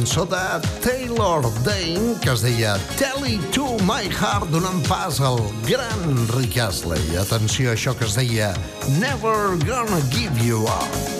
cançó de Taylor Dane que es deia Tell It To My Heart donant pas al gran Rick Astley. Atenció a això que es deia Never Gonna Give You Up.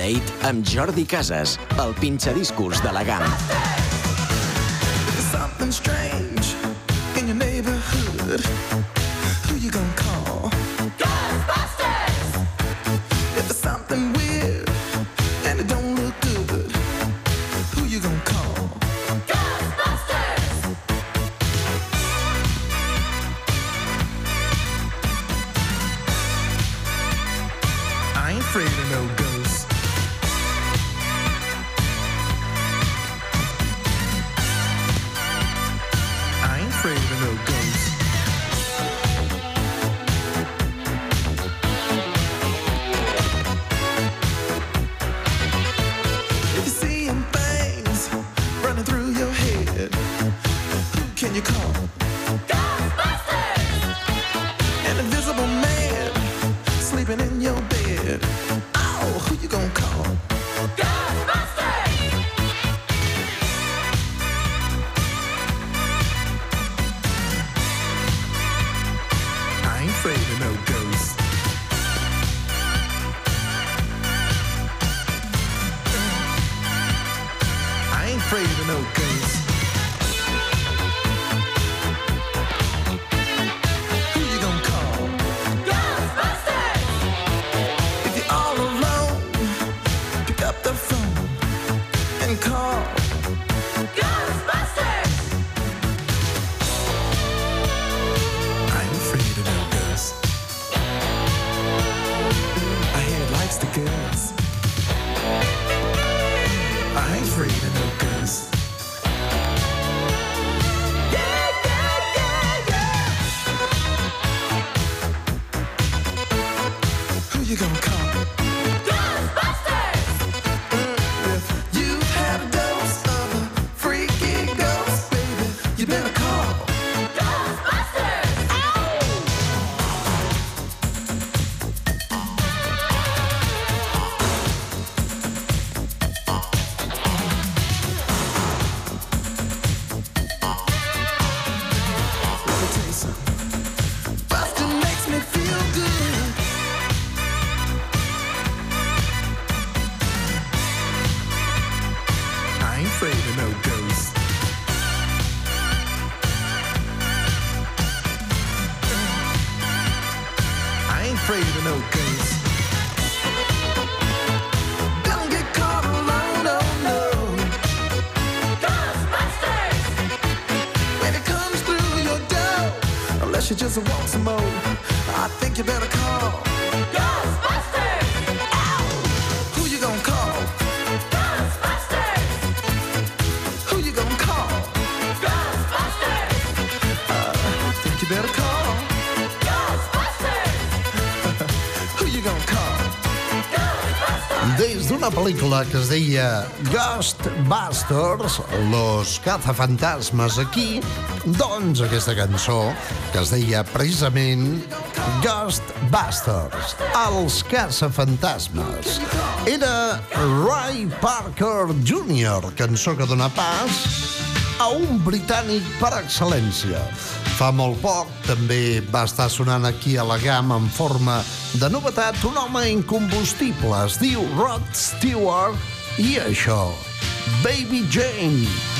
Parade amb Jordi Casas, el pinxadiscurs de la GAM. Something strange pel·lícula que es deia Ghostbusters, Los cazafantasmes aquí, doncs aquesta cançó que es deia precisament Ghostbusters, els cazafantasmes. Era Ray Parker Jr., cançó que dona pas a un britànic per excel·lència. Fa molt poc també va estar sonant aquí a la GAM en forma de novetat un home incombustible. Es diu Rod Stewart i això, Baby Jane.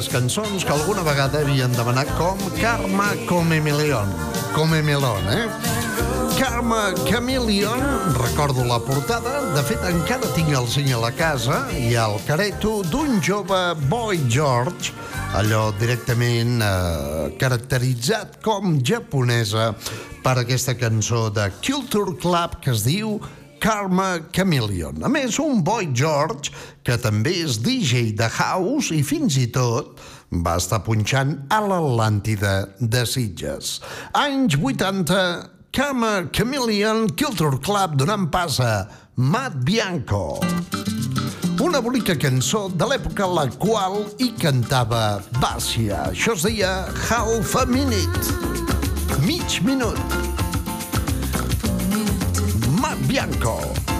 aquelles cançons que alguna vegada havien demanat com Karma Come Melon. Come Melon, eh? Karma Chameleon, recordo la portada, de fet encara tinc el cinc a la casa i el careto d'un jove Boy George, allò directament eh, caracteritzat com japonesa per aquesta cançó de Culture Club que es diu Karma Chameleon. A més, un Boy George, que també és DJ de House i fins i tot va estar punxant a l'Atlàntida de Sitges. Anys 80, Karma Chameleon Culture Club donant pas a Matt Bianco. Una bonica cançó de l'època la qual hi cantava Bàcia. Això es deia Half a Minute. Mig minut. Bianco.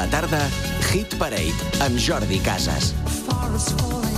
La tarda, Hit Parade amb Jordi Casas. Forest falling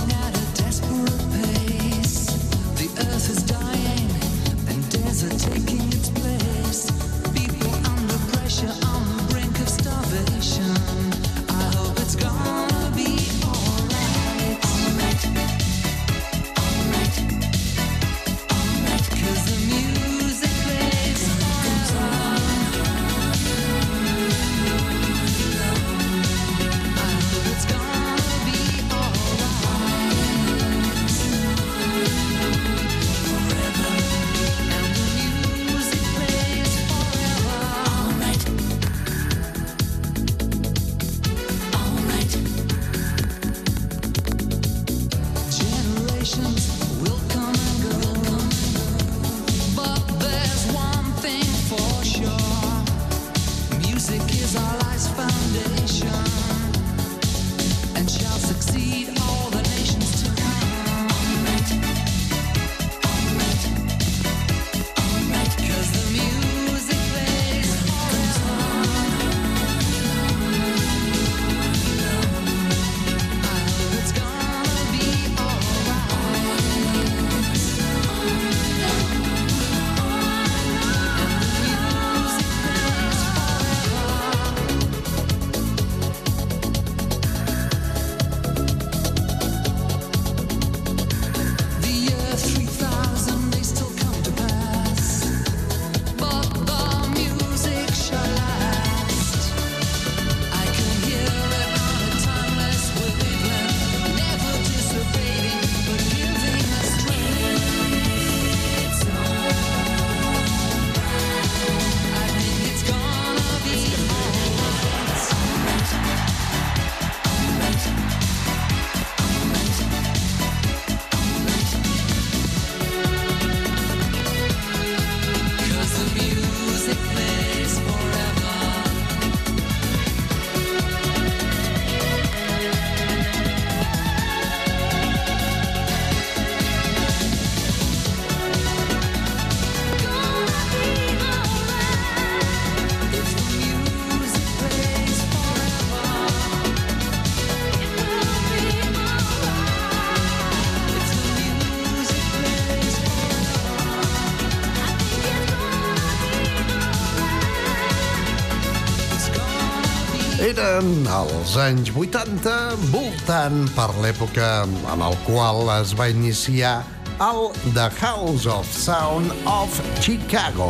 Eren els anys 80, voltant per l'època en el qual es va iniciar el The House of Sound of Chicago.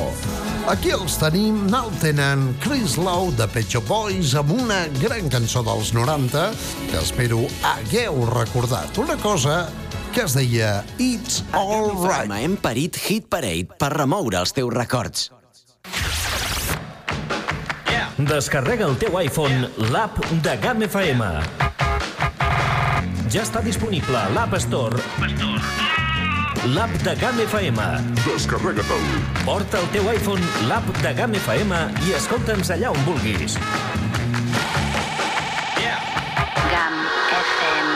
Aquí els tenim, el tenen Chris Lowe de Pet Shop Boys amb una gran cançó dels 90 que espero hagueu recordat. Una cosa que es deia It's All Right. Hem parit Hit Parade per remoure els teus records. Descarrega el teu iPhone l'app de GAM FM. Ja està disponible a l'App Store. L'app de GAM FM. Descarrega-te'l. Porta el teu iPhone l'app de GAM FM i escolta'ns allà on vulguis. GAM FM.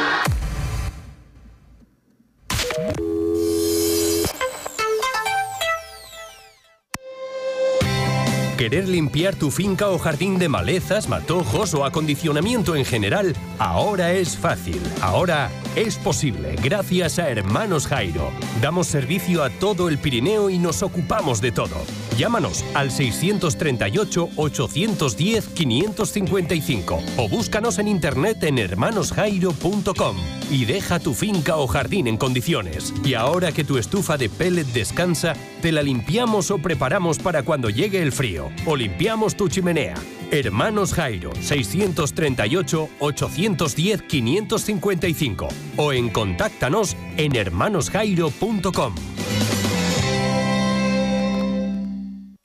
¿Querer limpiar tu finca o jardín de malezas, matojos o acondicionamiento en general? Ahora es fácil. Ahora es posible gracias a Hermanos Jairo. Damos servicio a todo el Pirineo y nos ocupamos de todo. Llámanos al 638-810-555 o búscanos en internet en hermanosjairo.com y deja tu finca o jardín en condiciones. Y ahora que tu estufa de pellet descansa, te la limpiamos o preparamos para cuando llegue el frío. O limpiamos tu chimenea. Hermanos Jairo, 638-810-555 o en contáctanos en hermanosjairo.com.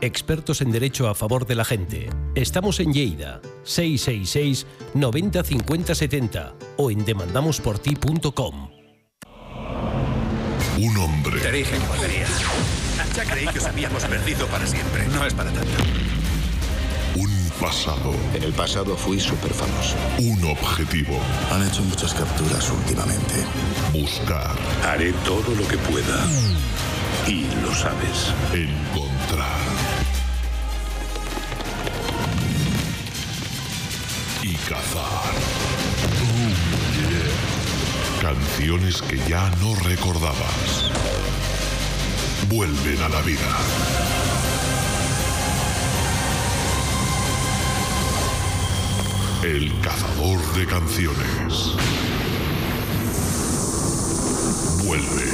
Expertos en derecho a favor de la gente. Estamos en Lleida, 666 90 50 70 o en demandamosporti.com. Un hombre. Te dije que volvería. Ya creí que os habíamos perdido para siempre. No es para tanto. Un pasado. En el pasado fui súper famoso. Un objetivo. Han hecho muchas capturas últimamente. Buscar. Haré todo lo que pueda. Y lo sabes. Encontrar. Y cazar. Oh, yeah. Canciones que ya no recordabas. Vuelven a la vida. El cazador de canciones. Vuelve.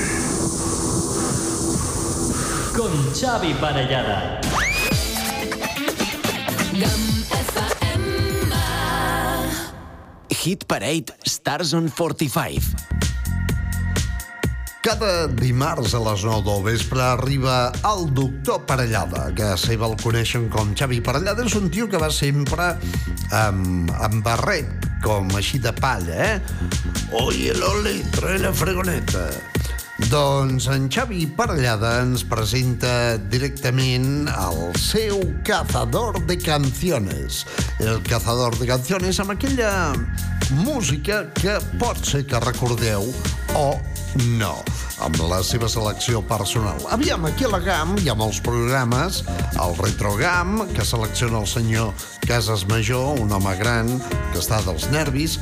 Con Xavi Parellada. Hit Parade Stars on 45. Cada dimarts a les 9 del vespre arriba el doctor Parellada, que seva el coneixen com Xavi Parellada. És un tio que va sempre amb, amb barret, com així de palla, eh? Oye, Loli, trae la fregoneta. Doncs en Xavi Parellada ens presenta directament el seu cazador de canciones. El cazador de canciones amb aquella música que pot ser que recordeu o no, amb la seva selecció personal. Aviam, aquí a la GAM hi ha molts programes, el RetroGAM, que selecciona el senyor Casas Major, un home gran que està dels nervis.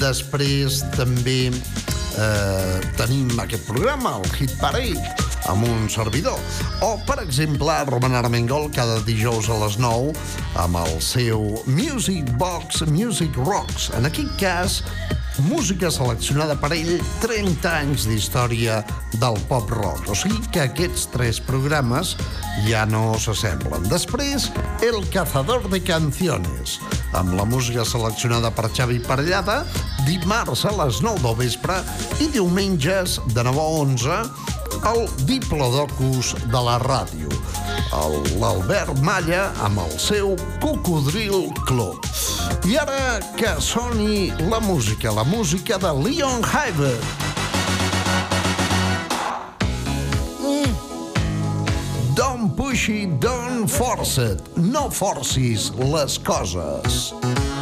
Després també eh, tenim aquest programa, el Hit Parade, amb un servidor. O, per exemple, Roman Armengol cada dijous a les 9 amb el seu Music Box Music Rocks. En aquest cas, música seleccionada per ell 30 anys d'història del pop rock. O sigui que aquests tres programes ja no s'assemblen. Després, El cazador de canciones, amb la música seleccionada per Xavi Parellada, dimarts a les 9 del vespre i diumenges de 9 a 11 el Diplodocus de la ràdio. L'Albert Malla amb el seu Cocodril Club. I ara que soni la música, la música de Leon Hyber. Don't push it, don't force it. No forcis les coses. ready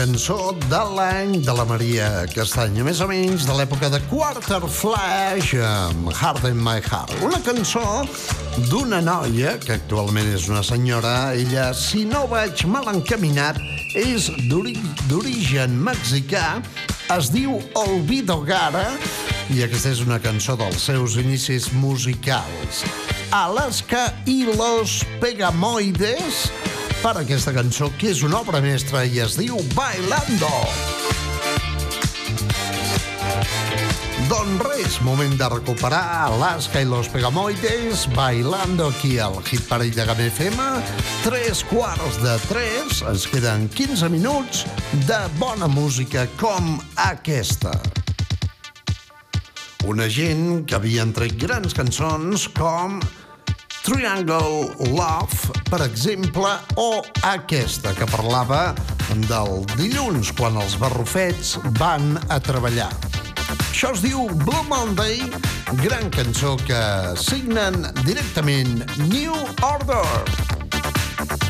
Cançó de l'any de la Maria Castanya, més o menys de l'època de Quarter Flash amb Heart in My Heart. Una cançó d'una noia, que actualment és una senyora, ella, si no vaig mal encaminat, és d'ori- d'origen mexicà, es diu Olvido Gara, i aquesta és una cançó dels seus inicis musicals. Alaska i los Pegamoides, per aquesta cançó, que és una obra mestra i es diu Bailando. Doncs res, moment de recuperar Alaska i los Pegamoides bailando aquí al Hit Parell de Game FM. Tres quarts de tres, ens queden 15 minuts de bona música com aquesta. Una gent que havien tret grans cançons com Triangle Love, per exemple, o aquesta que parlava del dilluns, quan els barrufets van a treballar. Això es diu Blue Monday, gran cançó que signen directament New Order.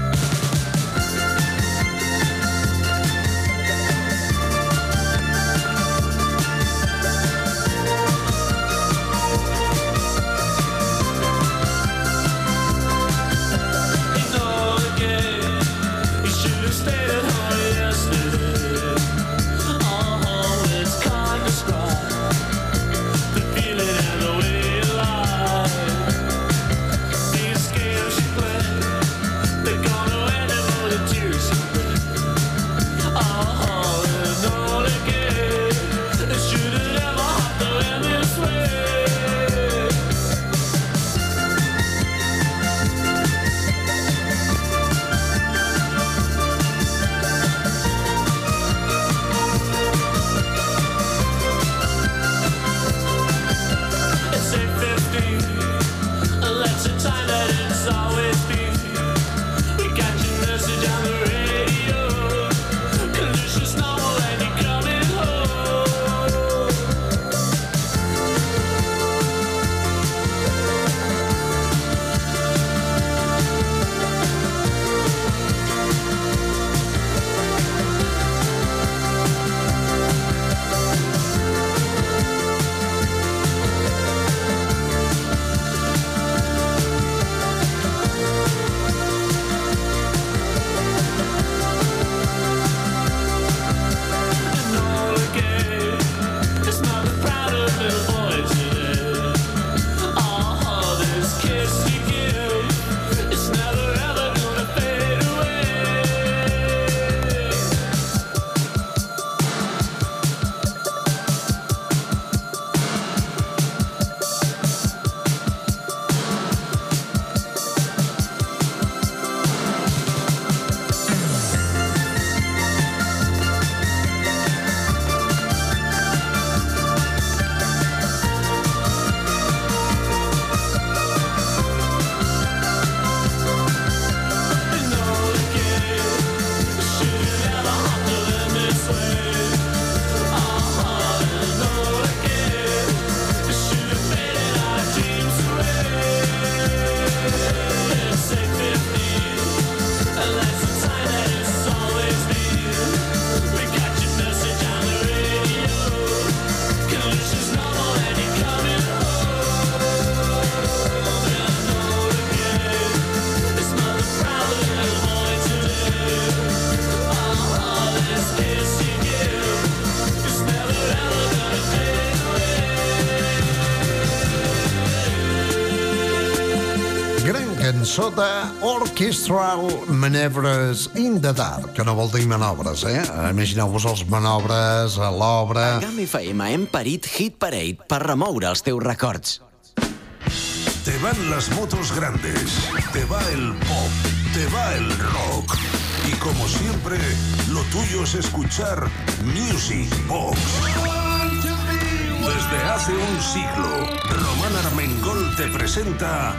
De Orchestral Maneuvers in the Dark, que no vol dir manobres, eh? Imagineu-vos els manobres a l'obra... A GAM FM hem parit Hit Parade per remoure els teus records. Te van las motos grandes, te va el pop, te va el rock. Y como siempre, lo tuyo es escuchar Music Box. Desde hace un siglo, Román Armengol te presenta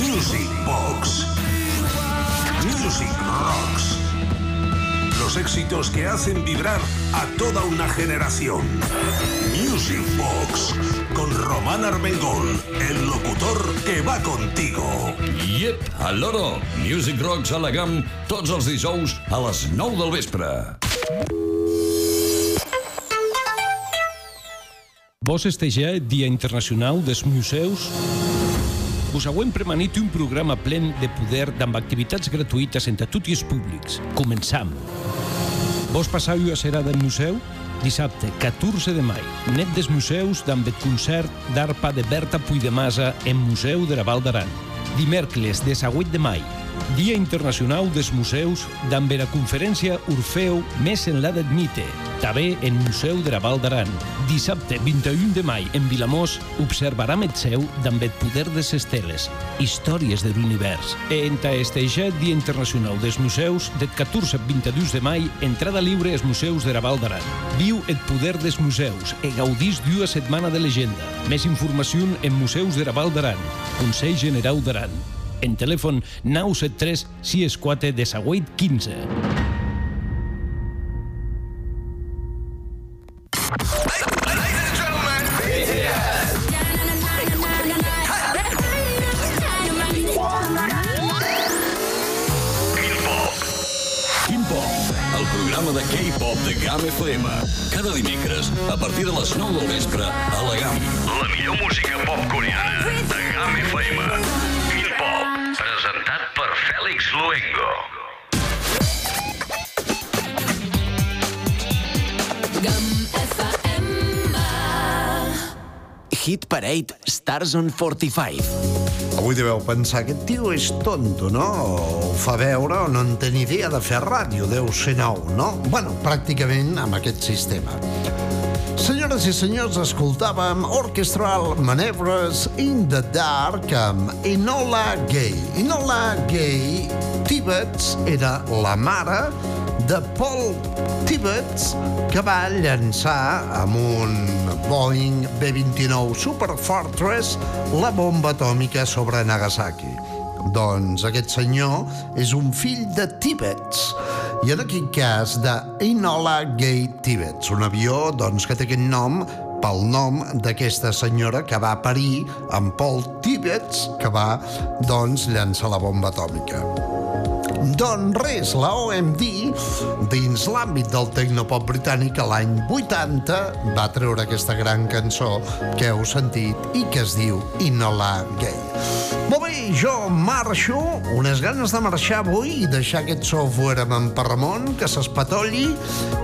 Music Box. Music Rocks. Los éxitos que hacen vibrar a toda una generación. Music Box con Román Armengol, el locutor que va contigo. Yep, al loro. Music Rocks a la GAM tots els dijous a les 9 del vespre. Vos festejar el Dia Internacional dels Museus? Us hauem premanit un programa plen de poder amb activitats gratuïtes entre els públics. Començam. Vos passau a serà del museu? Dissabte, 14 de mai, net dels museus amb el concert d'arpa de Berta Puigdemasa en Museu de la Val d'Aran. Dimèrcoles, de 8 de mai, Dia Internacional dels Museus amb la conferència Orfeu més en la Mite, també en Museu de la Val d'Aran. Dissabte, 21 de mai, en Vilamós, observarà el seu amb el poder de les esteles, històries de l'univers. E enta estejar Dia Internacional dels Museus, del 14 al 22 de mai, entrada libre als museus de la Val d'Aran. Viu el poder dels museus e gaudís d'una setmana de legenda. Més informació en Museus Consell General d'Aran. En telèfon 973 64 de 15. On 45. Avui deveu pensar, aquest tio és tonto, no? O fa veure o no en té ni idea de fer ràdio, deu ser nou, no? Bueno, pràcticament amb aquest sistema. Senyores i senyors, escoltàvem Orchestral Manevres in the Dark amb Enola Gay. Enola Gay Tibbets era la mare de Paul Tibbets que va llançar amb un Boeing B-29 Super Fortress la bomba atòmica sobre Nagasaki. Doncs aquest senyor és un fill de Tibbets i en aquest cas de Enola Gay Tibbets, un avió doncs, que té aquest nom pel nom d'aquesta senyora que va parir amb Paul Tibbets, que va doncs, llançar la bomba atòmica. Doncs res, la OMD, dins l'àmbit del tecnopop britànic, l'any 80 va treure aquesta gran cançó que heu sentit i que es diu Inola Gay. Molt bé, jo marxo, unes ganes de marxar avui i deixar aquest software amb en Parramon, que s'espatolli,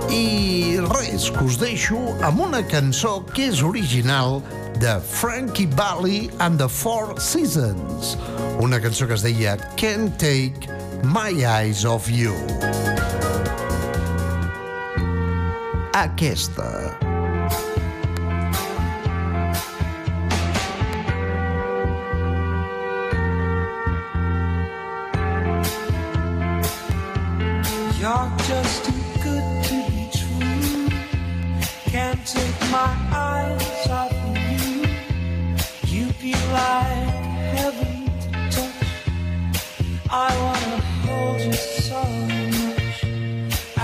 i res, que us deixo amb una cançó que és original de Frankie Valli and the Four Seasons, una cançó que es deia Can't Take My Eyes of You. Aquesta. You're just too good to be true. Can't take my eyes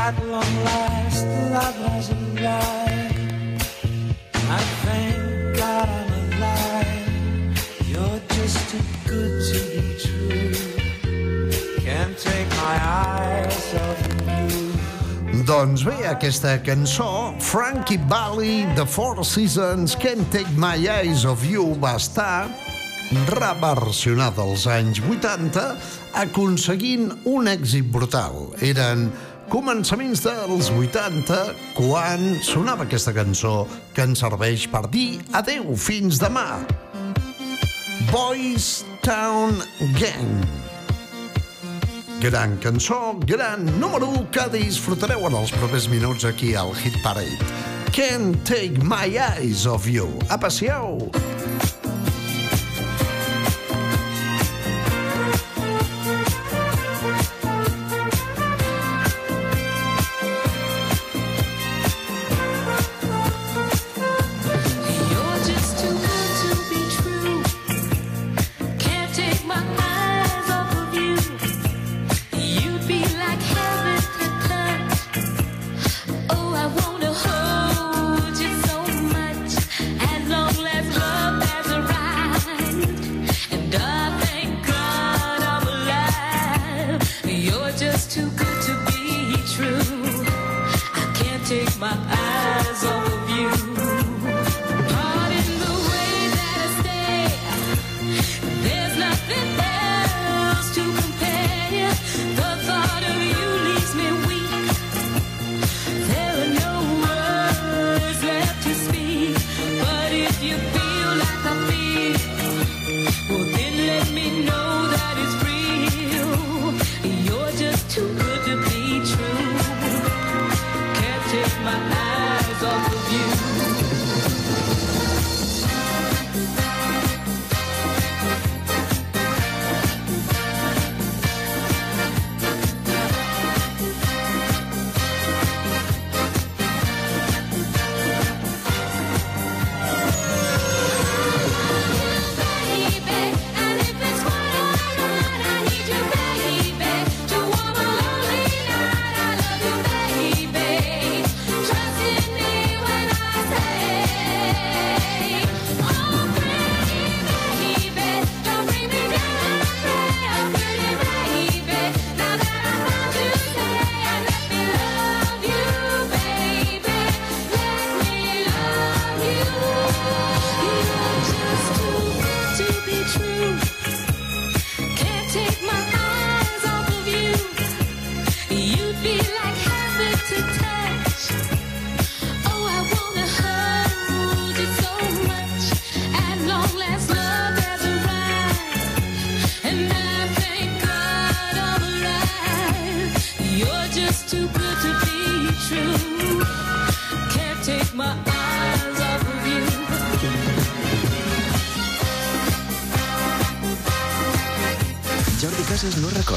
At long last, love has arrived. I thank God I'm alive. You're just too good to be true. Can't take my eyes off you. Doncs bé, aquesta cançó, Frankie Valli, The Four Seasons, Can't Take My Eyes Off You, va estar reversionada als anys 80, aconseguint un èxit brutal. Eren començaments dels 80, quan sonava aquesta cançó que ens serveix per dir adeu fins demà. Boys Town Gang. Gran cançó, gran número 1 que disfrutareu en els propers minuts aquí al Hit Parade. Can't take my eyes off you. Apassieu! You're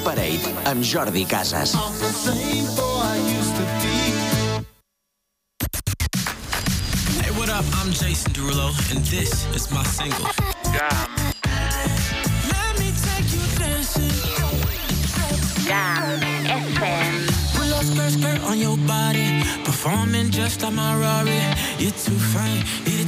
Hit Parade amb Jordi Casas. Hey, what up? I'm Jason Derulo, and this is my single. Let me take you dancing. Pull up skirt, skirt on your body. Performing just like my Rari. You're too fine, need